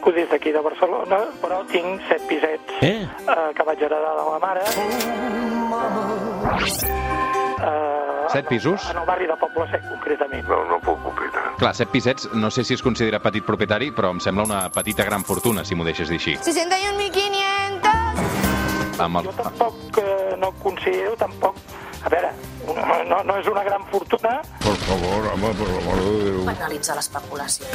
truco des d'aquí de Barcelona, però tinc set pisets Eh? eh, que vaig heredar de la mare. Eh, Set pisos? En el barri de Poble Sec, concretament. No, no puc opinar. Clar, set pisets, no sé si es considera petit propietari, però em sembla una petita gran fortuna, si m'ho deixes dir així. 61.500. Amb el... Jo tampoc eh, no considero, tampoc... A veure, no, no és una gran fortuna, Por favor, home, per l'amor de Déu. penalitza l'especulació.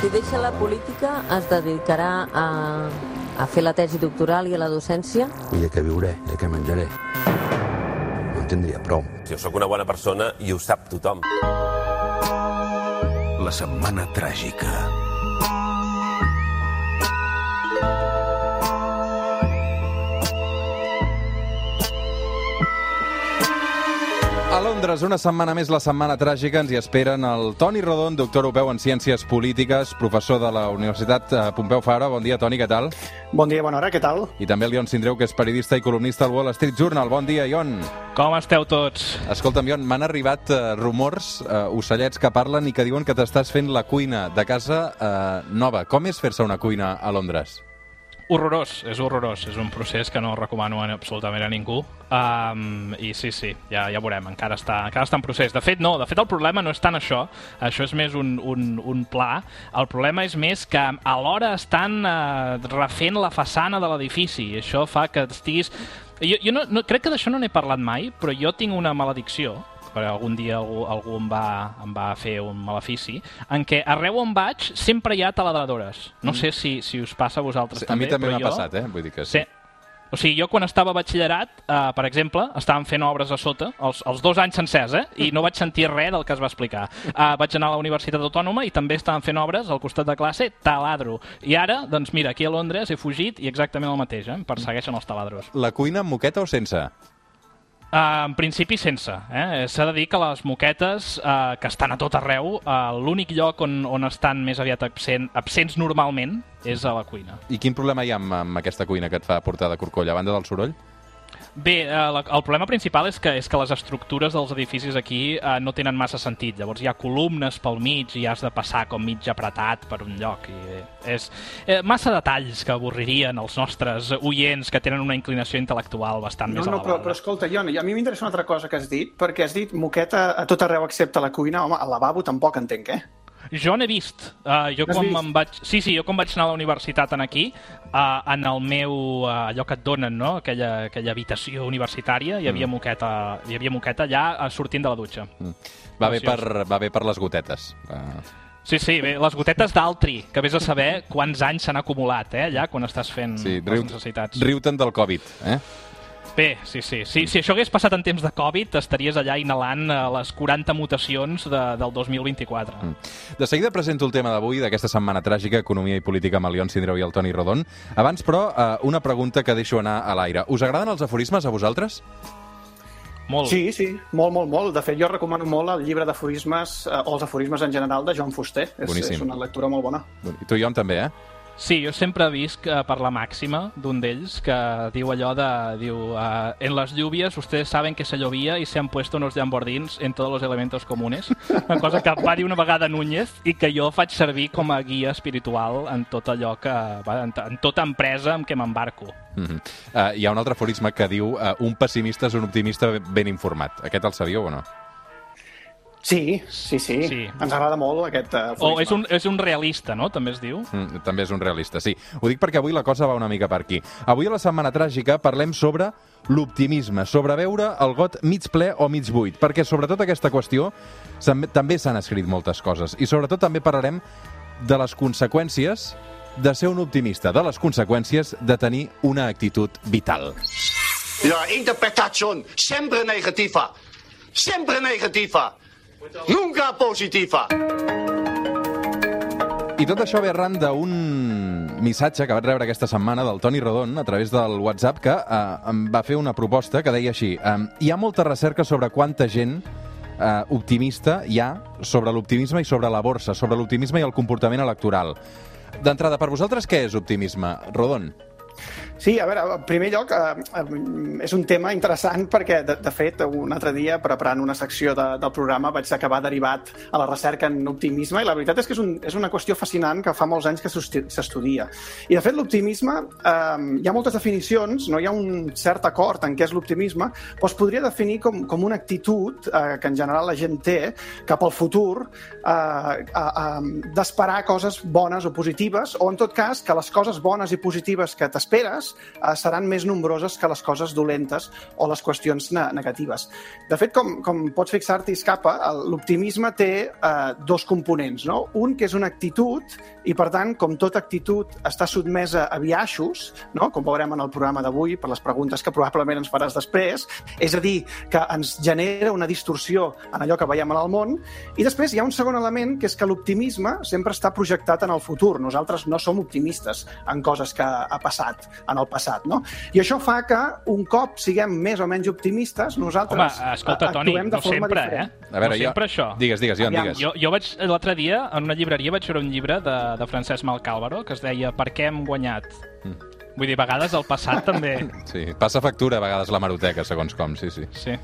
Si deixa la política, es dedicarà a, a fer la tesi doctoral i a la docència? I de què viuré, de què menjaré. No en tindria prou. Jo sóc una bona persona i ho sap tothom. La setmana tràgica. A Londres, una setmana més, la setmana tràgica, ens hi esperen el Toni Rodon, doctor europeu en Ciències Polítiques, professor de la Universitat eh, Pompeu Fabra. Bon dia, Toni, què tal? Bon dia, bona hora, què tal? I també el Ion Sindreu, que és periodista i columnista al Wall Street Journal. Bon dia, Ion. Com esteu tots? Escolta'm, Ion, m'han arribat eh, rumors, eh, ocellets que parlen i que diuen que t'estàs fent la cuina de casa eh, nova. Com és fer-se una cuina a Londres? Horrorós, és horrorós. És un procés que no recomano absolutament a ningú. Um, I sí, sí, ja, ja veurem, encara està, encara està en procés. De fet, no, de fet el problema no és tant això, això és més un, un, un pla. El problema és més que alhora estan uh, refent la façana de l'edifici. i Això fa que estiguis... Jo, jo no, no, crec que d'això no n'he parlat mai, però jo tinc una maledicció, perquè algun dia algú, algú em, va, em va fer un malefici, en què arreu on vaig sempre hi ha taladradores. No sé si, si us passa a vosaltres a mi també, també m'ha jo... passat, eh? Vull dir que sí. Sí. O sigui, jo quan estava a batxillerat, eh, per exemple, estàvem fent obres a sota, els, els dos anys sencers, eh? I no vaig sentir res del que es va explicar. Eh, vaig anar a la Universitat Autònoma i també estàvem fent obres al costat de classe, taladro. I ara, doncs mira, aquí a Londres he fugit i exactament el mateix, eh? Em persegueixen els taladros. La cuina amb moqueta o sense? Uh, en principi sense. Eh? S'ha de dir que les moquetes, uh, que estan a tot arreu, uh, l'únic lloc on, on estan més aviat absent, absents normalment és a la cuina. I quin problema hi ha amb, amb aquesta cuina que et fa portar de corcoll, a banda del soroll? Bé, eh, la, el problema principal és que, és que les estructures dels edificis aquí eh, no tenen massa sentit. Llavors hi ha columnes pel mig i has de passar com mig apretat per un lloc. I és eh, massa detalls que avorririen els nostres oients que tenen una inclinació intel·lectual bastant No, més no, però, elevada. però escolta, Ion, a mi m'interessa una altra cosa que has dit, perquè has dit moqueta a tot arreu excepte a la cuina. Home, al lavabo tampoc entenc, eh? Jo n'he vist. Uh, jo quan vist? me'n vaig... Sí, sí, jo quan vaig anar a la universitat en aquí, uh, en el meu... Uh, allò que et donen, no? Aquella, aquella habitació universitària, hi havia, Mm. moqueta, hi havia moqueta allà uh, sortint de la dutxa. Va bé, per, va bé per les gotetes. Uh, Sí, sí, bé, les gotetes d'altri, que vés a saber quants anys s'han acumulat, eh, allà, quan estàs fent sí, les riu, necessitats. riu-te'n del Covid, eh? Bé, sí, sí, sí. Si això hagués passat en temps de Covid, estaries allà inhalant eh, les 40 mutacions de, del 2024. Mm. De seguida presento el tema d'avui, d'aquesta setmana tràgica, Economia i Política amb el Leon Sindreu i el Toni Rodon. Abans, però, eh, una pregunta que deixo anar a l'aire. Us agraden els aforismes a vosaltres? Molt. Sí, sí, molt, molt, molt. De fet, jo recomano molt el llibre d'aforismes, eh, o els aforismes en general, de Joan Fuster. És, Boníssim. és una lectura molt bona. I tu, Ion, també, eh? Sí, jo sempre visc eh, per la màxima d'un d'ells que diu allò de... Diu, eh, en las lluvias ustedes saben que se llovia y se han puesto unos llambordins en todos los elementos comunes. Una cosa que va dir una vegada Núñez i que jo faig servir com a guia espiritual en tot allò que... va, En, en tota empresa en què m'embarco. Mm -hmm. uh, hi ha un altre aforisme que diu uh, un pessimista és un optimista ben informat. Aquest el sabíeu o no? Sí, sí, sí. Sí. Ens agrada molt aquest eh, O aforisme. és un, és un realista, no? També es diu. Mm, també és un realista, sí. Ho dic perquè avui la cosa va una mica per aquí. Avui a la Setmana Tràgica parlem sobre l'optimisme, sobre veure el got mig ple o mig buit, perquè sobretot aquesta qüestió també s'han escrit moltes coses i sobretot també parlarem de les conseqüències de ser un optimista, de les conseqüències de tenir una actitud vital. La interpretación siempre negativa. Siempre negativa. Nunca positiva. I tot això ve arran d'un missatge que vaig rebre aquesta setmana del Toni Rodon a través del WhatsApp que eh, em va fer una proposta que deia així eh, hi ha molta recerca sobre quanta gent eh, optimista hi ha sobre l'optimisme i sobre la borsa, sobre l'optimisme i el comportament electoral. D'entrada, per vosaltres què és optimisme? Rodon? Sí, a veure, en primer lloc, eh, és un tema interessant perquè, de, de fet, un altre dia, preparant una secció de, del programa, vaig acabar derivat a la recerca en optimisme, i la veritat és que és, un, és una qüestió fascinant que fa molts anys que s'estu- s'estudia. I, de fet, l'optimisme, eh, hi ha moltes definicions, no hi ha un cert acord en què és l'optimisme, però es podria definir com, com una actitud eh, que en general la gent té cap al futur, eh, d'esperar coses bones o positives, o en tot cas que les coses bones i positives que t'esperes eh, seran més nombroses que les coses dolentes o les qüestions ne negatives. De fet, com, com pots fixar-t'hi, escapa, l'optimisme té eh, dos components. No? Un que és una actitud i, per tant, com tota actitud està sotmesa a biaixos, no? com veurem en el programa d'avui, per les preguntes que probablement ens faràs després, és a dir, que ens genera una distorsió en allò que veiem en el món, i després hi ha un segon element, que és que l'optimisme sempre està projectat en el futur. Nosaltres no som optimistes en coses que ha passat en el passat, no? I això fa que un cop siguem més o menys optimistes, nosaltres Home, escolta, Toni, actuem de no forma sempre, diferent. eh? A veure, no jo- sempre això. Digues, digues, Joan, Aviam, digues. Jo, jo vaig, l'altre dia, en una llibreria, vaig veure un llibre de, de Francesc Malcàlvaro que es deia Per què hem guanyat? Mm. Vull dir, a vegades el passat també... Sí, passa factura a vegades la maroteca, segons com, sí, sí. Sí.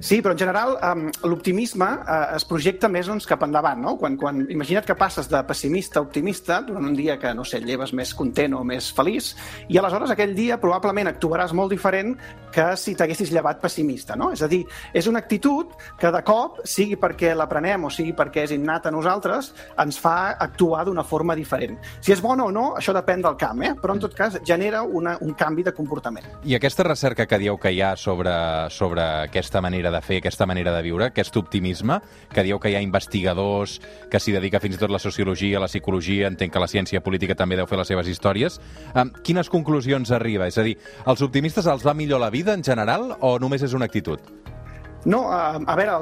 Sí, però en general um, l'optimisme uh, es projecta més doncs, cap endavant, no? Quan, quan, imagina't que passes de pessimista a optimista durant un dia que, no sé, lleves més content o més feliç, i aleshores aquell dia probablement actuaràs molt diferent que si t'haguessis llevat pessimista, no? És a dir, és una actitud que de cop, sigui perquè l'aprenem o sigui perquè és innata a nosaltres, ens fa actuar d'una forma diferent. Si és bona o no, això depèn del camp, eh? però en tot cas genera una, un canvi de comportament. I aquesta recerca que dieu que hi ha sobre, sobre aquesta manera de fer, aquesta manera de viure, aquest optimisme, que dieu que hi ha investigadors que s'hi dedica fins i tot la sociologia, la psicologia, entenc que la ciència política també deu fer les seves històries, um, quines conclusions arriba? És a dir, als optimistes els va millor la vida en general o només és una actitud? No, a, a veure,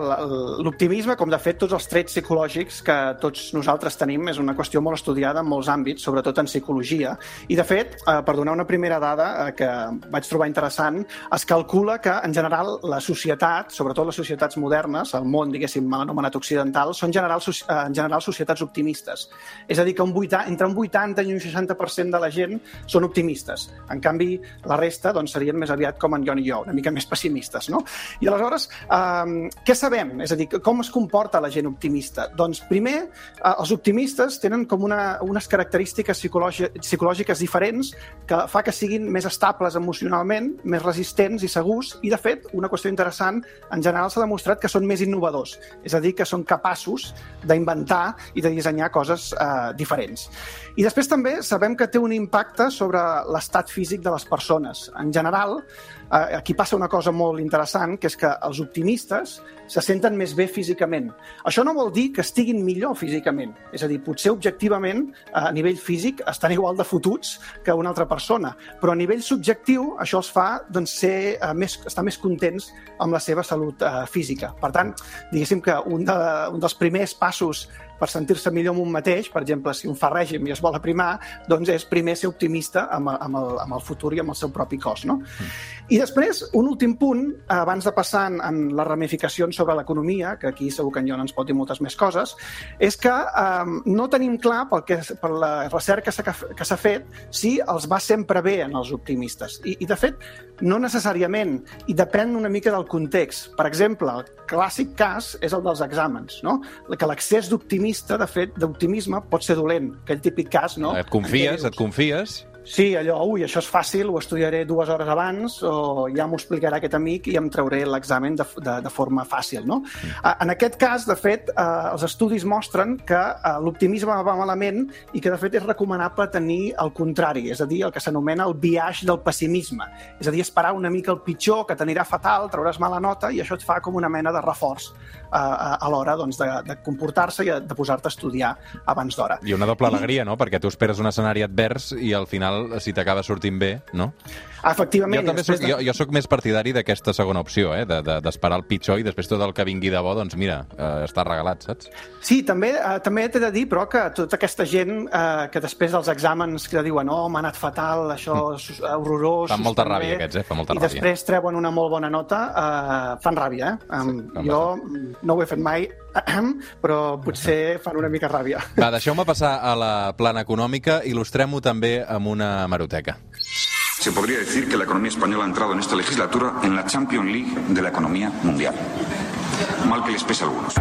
l'optimisme, com de fet tots els trets psicològics que tots nosaltres tenim, és una qüestió molt estudiada en molts àmbits, sobretot en psicologia. I, de fet, eh, per donar una primera dada eh, que vaig trobar interessant, es calcula que, en general, la societat, sobretot les societats modernes, el món, diguéssim, mal anomenat occidental, són general, eh, en general societats optimistes. És a dir, que un 80, entre un 80 i un 60% de la gent són optimistes. En canvi, la resta doncs, serien més aviat com en Jon i jo, una mica més pessimistes. No? I aleshores, Um, què sabem? És a dir, com es comporta la gent optimista? Doncs primer, uh, els optimistes tenen com una, unes característiques psicològi psicològiques diferents que fa que siguin més estables emocionalment, més resistents i segurs, i de fet, una qüestió interessant, en general s'ha demostrat que són més innovadors, és a dir, que són capaços d'inventar i de dissenyar coses uh, diferents. I després també sabem que té un impacte sobre l'estat físic de les persones. En general, aquí passa una cosa molt interessant, que és que els optimistes se senten més bé físicament. Això no vol dir que estiguin millor físicament. És a dir, potser objectivament, eh, a nivell físic, estan igual de fotuts que una altra persona, però a nivell subjectiu això els fa doncs, ser, eh, més, estar més contents amb la seva salut eh, física. Per tant, diguéssim que un, de, un dels primers passos per sentir-se millor amb un mateix, per exemple, si un fa règim i es vol aprimar, doncs és primer ser optimista amb, amb, el, amb el futur i amb el seu propi cos. No? Mm. I després, un últim punt, abans de passar en, en les ramificacions sobre l'economia, que aquí segur que en Jon ens pot dir moltes més coses, és que eh, no tenim clar, pel que, per la recerca que s'ha fet, si els va sempre bé en els optimistes. I, I, de fet, no necessàriament, i depèn una mica del context. Per exemple, el clàssic cas és el dels exàmens, no? que l'accés d'optimista, de fet, d'optimisme pot ser dolent, aquell típic cas, no? Et confies, et confies... Sí, allò, ui, això és fàcil, ho estudiaré dues hores abans, o ja m'ho explicarà aquest amic i em trauré l'examen de, de, de forma fàcil, no? En aquest cas, de fet, eh, els estudis mostren que eh, l'optimisme va malament i que, de fet, és recomanable tenir el contrari, és a dir, el que s'anomena el biaix del pessimisme. És a dir, esperar una mica el pitjor, que t'anirà fatal, trauràs mala nota i això et fa com una mena de reforç eh, a l'hora doncs, de, de comportar-se i de posar-te a estudiar abans d'hora. I una doble alegria, no? Perquè tu esperes un escenari advers i al final si t'acaba sortint bé, no? Efectivament. Jo també soc, de... jo, jo soc més partidari d'aquesta segona opció, eh? d'esperar de, de, el pitjor i després tot el que vingui de bo, doncs mira, eh, està regalat, saps? Sí, també eh, també t'he de dir, però, que tota aquesta gent eh, que després dels exàmens que diuen oh, m'ha anat fatal, això és horrorós... Fan molta ràbia, bé, aquests, eh? Fan molta I ràbia. després treuen una molt bona nota, eh, fan ràbia, eh? Um, sí, jo no ho he fet mai, però potser fan una mica ràbia. Va, deixeu-me passar a la plana econòmica, il·lustrem-ho també amb una maroteca. Se podría decir que la economía española ha entrado en esta legislatura en la Champions League de la economía mundial. Mal que les pese a algunos.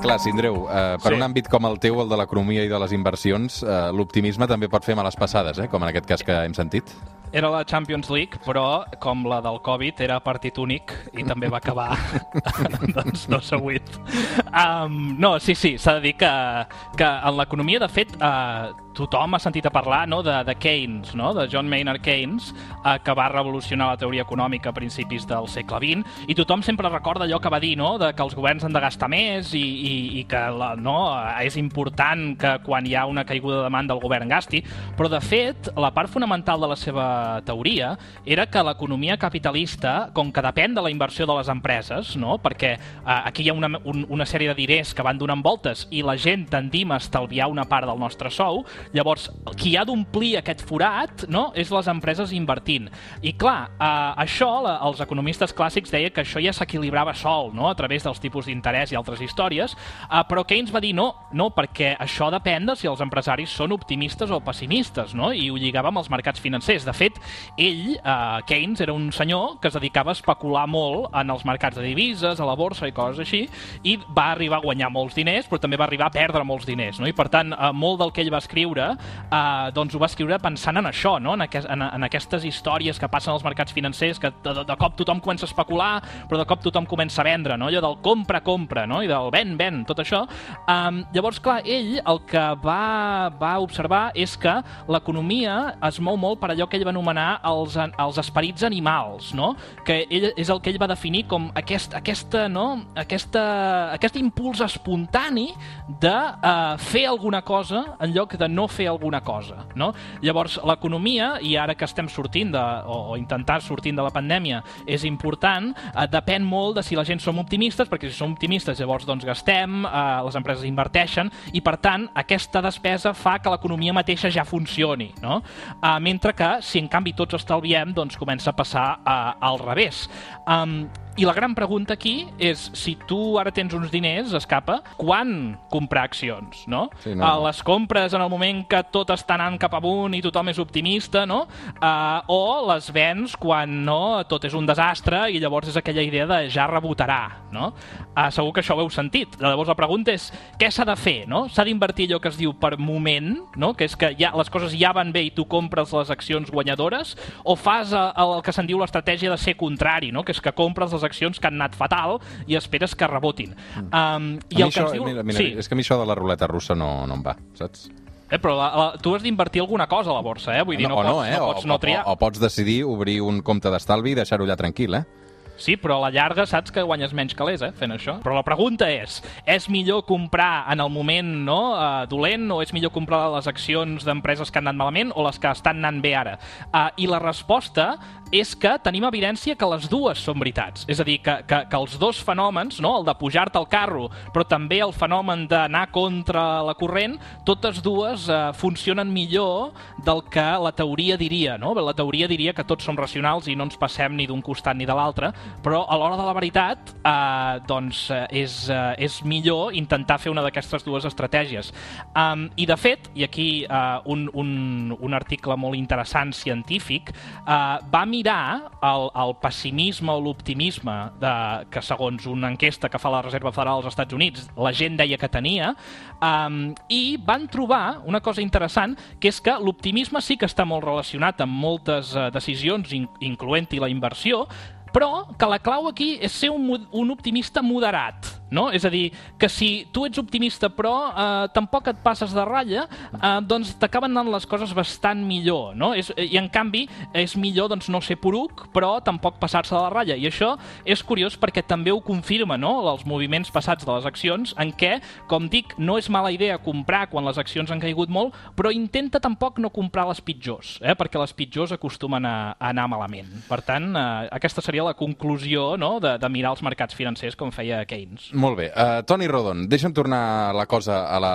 Clar, Sindreu, eh, per Sí. un àmbit com el teu, el de l'economia i de les inversions, eh, l'optimisme també pot fer males passades, eh, com en aquest cas que hem sentit. Era la Champions League, però com la del Covid era partit únic i també va acabar doncs 2 a 8. Um, no, sí, sí, s'ha de dir que, que en l'economia, de fet, uh, tothom ha sentit a parlar no, de, de Keynes, no? de John Maynard Keynes, uh, que va revolucionar la teoria econòmica a principis del segle XX, i tothom sempre recorda allò que va dir, no? de que els governs han de gastar més i, i, i que la, no, és important que quan hi ha una caiguda de demanda el govern gasti, però de fet la part fonamental de la seva teoria era que l'economia capitalista, com que depèn de la inversió de les empreses, no? perquè eh, aquí hi ha una, un, una sèrie de diners que van donant voltes i la gent tendim a estalviar una part del nostre sou, llavors qui ha d'omplir aquest forat no? és les empreses invertint. I clar, eh, això la, els economistes clàssics deia que això ja s'equilibrava sol, no? a través dels tipus d'interès i altres històries, eh, però Keynes va dir no, no, perquè això depèn de si els empresaris són optimistes o pessimistes, no? i ho lligava amb els mercats financers. De fet, ell, eh, Keynes, era un senyor que es dedicava a especular molt en els mercats de divises, a la borsa i coses així, i va arribar a guanyar molts diners, però també va arribar a perdre molts diners, no? I per tant, eh, molt del que ell va escriure, eh, doncs ho va escriure pensant en això, no? En, aquest, en, en aquestes històries que passen als mercats financers, que de, de, de cop tothom comença a especular, però de cop tothom comença a vendre, no? Allò del compra-compra, no? I del ven-ven, tot això. Um, llavors, clar, ell el que va, va observar és que l'economia es mou molt per allò que ell va anomenar els, els esperits animals, no? Que ell, és el que ell va definir com aquest, aquesta, no? aquesta, aquest impuls espontani de uh, fer alguna cosa en lloc de no fer alguna cosa, no? Llavors, l'economia, i ara que estem sortint de, o, o intentar sortint de la pandèmia, és important, uh, depèn molt de si la gent som optimistes, perquè si som optimistes llavors doncs gastem, uh, les empreses inverteixen, i per tant aquesta despesa fa que l'economia mateixa ja funcioni, no? Uh, mentre que si en canvi tots estalviem, doncs comença a passar uh, al revés. Um, i la gran pregunta aquí és si tu ara tens uns diners, escapa, quan comprar accions, no? Sí, no. Uh, les compres en el moment que tot està anant cap amunt i tothom és optimista, no? Uh, o les vens quan no tot és un desastre i llavors és aquella idea de ja rebotarà, no? Uh, segur que això ho heu sentit. Llavors la pregunta és què s'ha de fer, no? S'ha d'invertir allò que es diu per moment, no? Que és que ja les coses ja van bé i tu compres les accions guanyadores, o fas uh, el que se'n diu l'estratègia de ser contrari, no? Que és que compres les accions que han anat fatal i esperes que rebotin. Um, I el això, que ens diu... mira, mira, sí. és que a mi això de la ruleta russa no, no em va, saps? Eh, però la, la, tu has d'invertir alguna cosa a la borsa, eh? Vull dir, no, o pots, eh? no pots o, no triar. O, o pots decidir obrir un compte d'estalvi i deixar-ho allà tranquil, eh? Sí, però a la llarga saps que guanyes menys calés, eh, fent això. Però la pregunta és, és millor comprar en el moment no, uh, dolent o és millor comprar les accions d'empreses que han anat malament o les que estan anant bé ara? Uh, I la resposta és que tenim evidència que les dues són veritats. És a dir, que, que, que els dos fenòmens, no, el de pujar-te al carro, però també el fenomen d'anar contra la corrent, totes dues eh, funcionen millor del que la teoria diria. No? La teoria diria que tots som racionals i no ens passem ni d'un costat ni de l'altre, però a l'hora de la veritat eh, doncs, eh, és, eh, és millor intentar fer una d'aquestes dues estratègies. Um, I de fet, i aquí uh, un, un, un article molt interessant científic, uh, va mirar el, el pessimisme o l'optimisme que segons una enquesta que fa la Reserva Federal dels Estats Units la gent deia que tenia, um, i van trobar una cosa interessant, que és que l'optimisme sí que està molt relacionat amb moltes uh, decisions, in, incloent-hi la inversió, però que la clau aquí és ser un, un optimista moderat, no? És a dir, que si tu ets optimista però eh, tampoc et passes de ratlla, eh, doncs t'acaben anant les coses bastant millor, no? És, I en canvi és millor doncs, no ser poruc, però tampoc passar-se de la ratlla. I això és curiós perquè també ho confirma, no?, els moviments passats de les accions, en què, com dic, no és mala idea comprar quan les accions han caigut molt, però intenta tampoc no comprar les pitjors, eh? perquè les pitjors acostumen a, a anar malament. Per tant, eh, aquesta seria la conclusió no? de, de mirar els mercats financers com feia Keynes. Molt bé. Uh, Toni Rodon, deixa'm tornar la cosa a la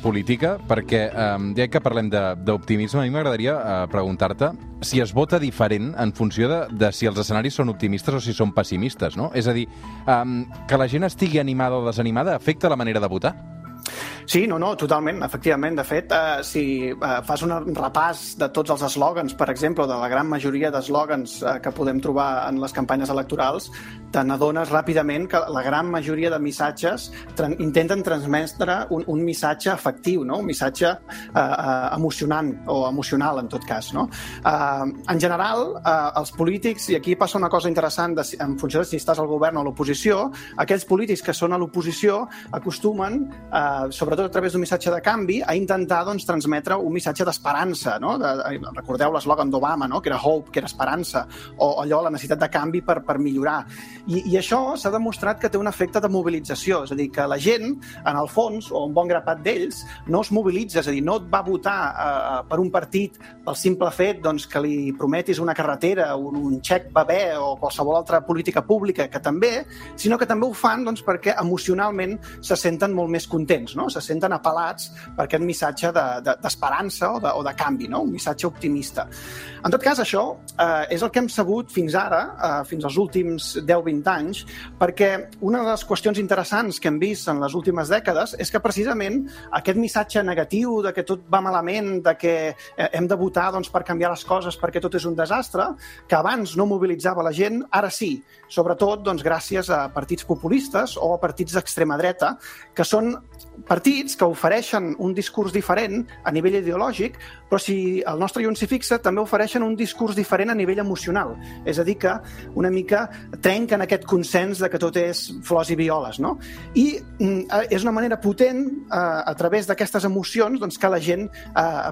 política, perquè um, ja que parlem d'optimisme, a mi m'agradaria uh, preguntar-te si es vota diferent en funció de, de si els escenaris són optimistes o si són pessimistes, no? És a dir, um, que la gent estigui animada o desanimada afecta la manera de votar? Sí, no, no, totalment, efectivament. De fet, eh, si eh, fas un repàs de tots els eslògans, per exemple, de la gran majoria d'eslògans eh, que podem trobar en les campanyes electorals, te n'adones ràpidament que la gran majoria de missatges tra intenten transmetre un, un missatge efectiu, no? un missatge eh, eh, emocionant o emocional, en tot cas. No? Eh, en general, eh, els polítics, i aquí passa una cosa interessant de, en funció de si estàs al govern o a l'oposició, aquells polítics que són a l'oposició acostumen, eh, sobretot a través d'un missatge de canvi, a intentar doncs, transmetre un missatge d'esperança. No? De, recordeu l'eslògan d'Obama, no? que era hope, que era esperança, o allò, la necessitat de canvi per, per millorar. I, i això s'ha demostrat que té un efecte de mobilització, és a dir, que la gent, en el fons, o un bon grapat d'ells, no es mobilitza, és a dir, no et va votar eh, per un partit pel simple fet doncs, que li prometis una carretera, un, un xec bebè o qualsevol altra política pública, que també, sinó que també ho fan doncs, perquè emocionalment se senten molt més contents, no? se senten apel·lats per aquest missatge d'esperança de, de, o, de, o de canvi, no? un missatge optimista. En tot cas, això eh, és el que hem sabut fins ara, eh, fins als últims 10-20 anys, perquè una de les qüestions interessants que hem vist en les últimes dècades és que precisament aquest missatge negatiu de que tot va malament, de que eh, hem de votar doncs, per canviar les coses perquè tot és un desastre, que abans no mobilitzava la gent, ara sí, sobretot doncs, gràcies a partits populistes o a partits d'extrema dreta, que són partits que ofereixen un discurs diferent a nivell ideològic, però si el nostre Ion s'hi fixa, també ofereixen un discurs diferent a nivell emocional. És a dir, que una mica trenquen aquest consens de que tot és flors i violes. No? I mm, és una manera potent, a través d'aquestes emocions, doncs, que la gent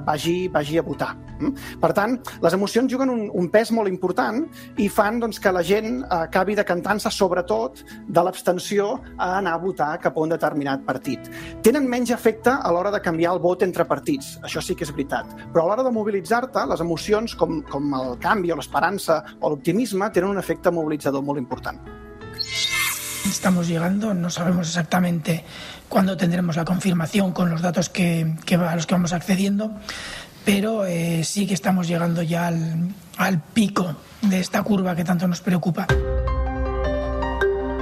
vagi, vagi a votar. Mm? Per tant, les emocions juguen un, un pes molt important i fan doncs, que la gent acabi decantant-se sobretot de l'abstenció a anar a votar cap a un determinat partit tenen menys efecte a l'hora de canviar el vot entre partits, això sí que és veritat. Però a l'hora de mobilitzar-te, les emocions com, com el canvi o l'esperança o l'optimisme tenen un efecte mobilitzador molt important. Estamos llegando, no sabemos exactamente cuándo tendremos la confirmación con los datos que, que a los que vamos accediendo, pero eh, sí que estamos llegando ya al, al pico de esta curva que tanto nos preocupa.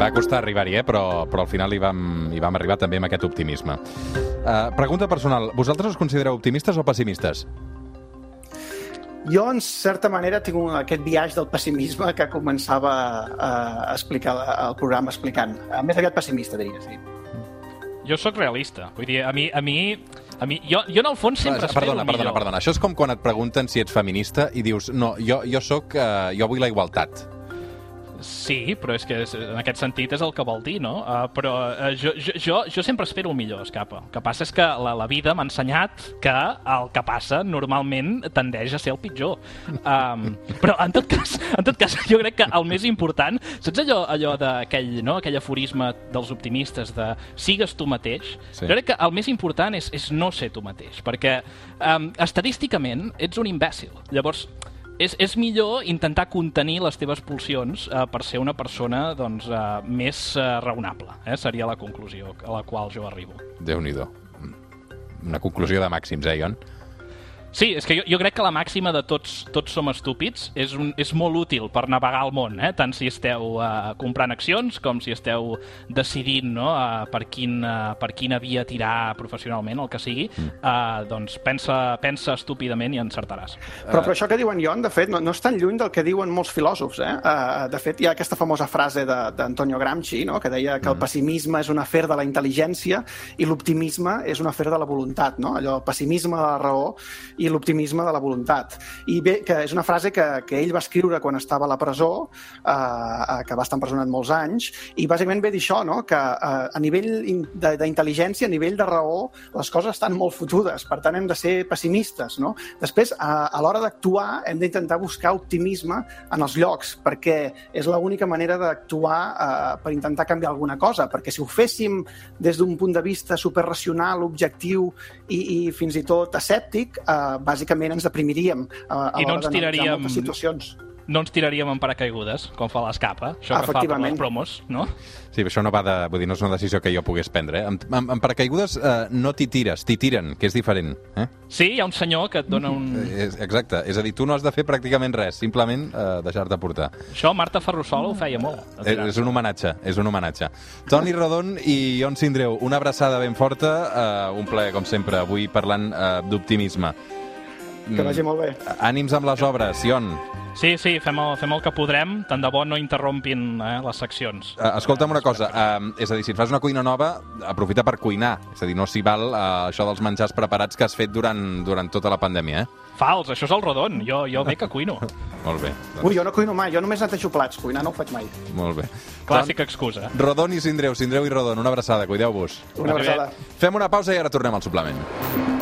Va costar arribar-hi, eh? però, però al final hi vam, hi vam arribar també amb aquest optimisme. Uh, pregunta personal. Vosaltres us considereu optimistes o pessimistes? Jo, en certa manera, tinc aquest viatge del pessimisme que començava a, a explicar el programa explicant. Més aviat pessimista, diria, sí. Jo sóc realista. Vull dir, a mi, a mi a mi, jo, jo en el fons sempre espero perdona, perdona, perdona. Això és com quan et pregunten si ets feminista i dius, no, jo, jo sóc, uh, jo vull la igualtat. Sí, però és que en aquest sentit és el que vol dir, no? Uh, però uh, jo, jo, jo, jo sempre espero el millor, Escapa. El que passa és que la, la vida m'ha ensenyat que el que passa normalment tendeix a ser el pitjor. Um, però en tot, cas, en tot cas, jo crec que el més important... Saps allò, allò d'aquell no? aquell aforisme dels optimistes de sigues tu mateix? Sí. Jo crec que el més important és, és no ser tu mateix, perquè um, estadísticament ets un imbècil. Llavors, és, és millor intentar contenir les teves pulsions eh, per ser una persona doncs, eh, més eh, raonable. Eh? Seria la conclusió a la qual jo arribo. déu nhi Una conclusió de màxims, eh, Ion? Sí, és que jo, jo crec que la màxima de tots, tots som estúpids és, un, és molt útil per navegar el món, eh? tant si esteu uh, comprant accions com si esteu decidint no? uh, per, quin, uh, per quina via tirar professionalment, el que sigui, uh, doncs pensa, pensa estúpidament i encertaràs. Però, però això que diuen Ion, de fet, no, no és tan lluny del que diuen molts filòsofs. Eh? Uh, de fet, hi ha aquesta famosa frase d'Antonio Gramsci, no? que deia que el mm. pessimisme és un afer de la intel·ligència i l'optimisme és un afer de la voluntat. No? Allò, el pessimisme de la raó i l'optimisme de la voluntat. I bé, que és una frase que, que ell va escriure quan estava a la presó, eh, que va estar empresonat molts anys, i bàsicament ve dir això, no? que eh, a nivell d'intel·ligència, a nivell de raó, les coses estan molt fotudes, per tant hem de ser pessimistes. No? Després, a, a l'hora d'actuar, hem d'intentar buscar optimisme en els llocs, perquè és l'única manera d'actuar eh, per intentar canviar alguna cosa, perquè si ho féssim des d'un punt de vista superracional, objectiu i, i fins i tot escèptic, eh, bàsicament ens deprimiríem a, a I no ens tiraríem, moltes situacions. no ens tiraríem en paracaigudes, com fa l'escapa, això que fa per Efectivament. les promos, no? Sí, això no va de... Vull dir, no és una decisió que jo pogués prendre. Eh? En, en, en paracaigudes eh, no t'hi tires, t'hi tiren, que és diferent. Eh? Sí, hi ha un senyor que et dona un... És, exacte. És a dir, tu no has de fer pràcticament res, simplement eh, deixar-te portar. Això Marta Ferrusola ho feia molt. És, tirar. és un homenatge, és un homenatge. Toni Rodon i Ion Sindreu, una abraçada ben forta, eh, un plaer, com sempre, avui parlant eh, d'optimisme. Que vagi molt bé. Ànims amb les obres, Ion. Sí, sí, fem el, fem el que podrem, tant de bo no interrompin eh, les seccions. Uh, escolta'm una cosa, uh, és a dir, si et fas una cuina nova, aprofita per cuinar. És a dir, no s'hi val uh, això dels menjars preparats que has fet durant, durant tota la pandèmia, eh? Fals, això és el rodon, jo, jo bé que cuino. Molt bé, Ui, jo no cuino mai, jo només netejo plats, cuinar no ho faig mai. molt bé. Clàssica excusa. Rodon i Sindreu, Sindreu i Rodon, una abraçada, cuideu-vos. Una abraçada. Fem una pausa i ara tornem al suplement.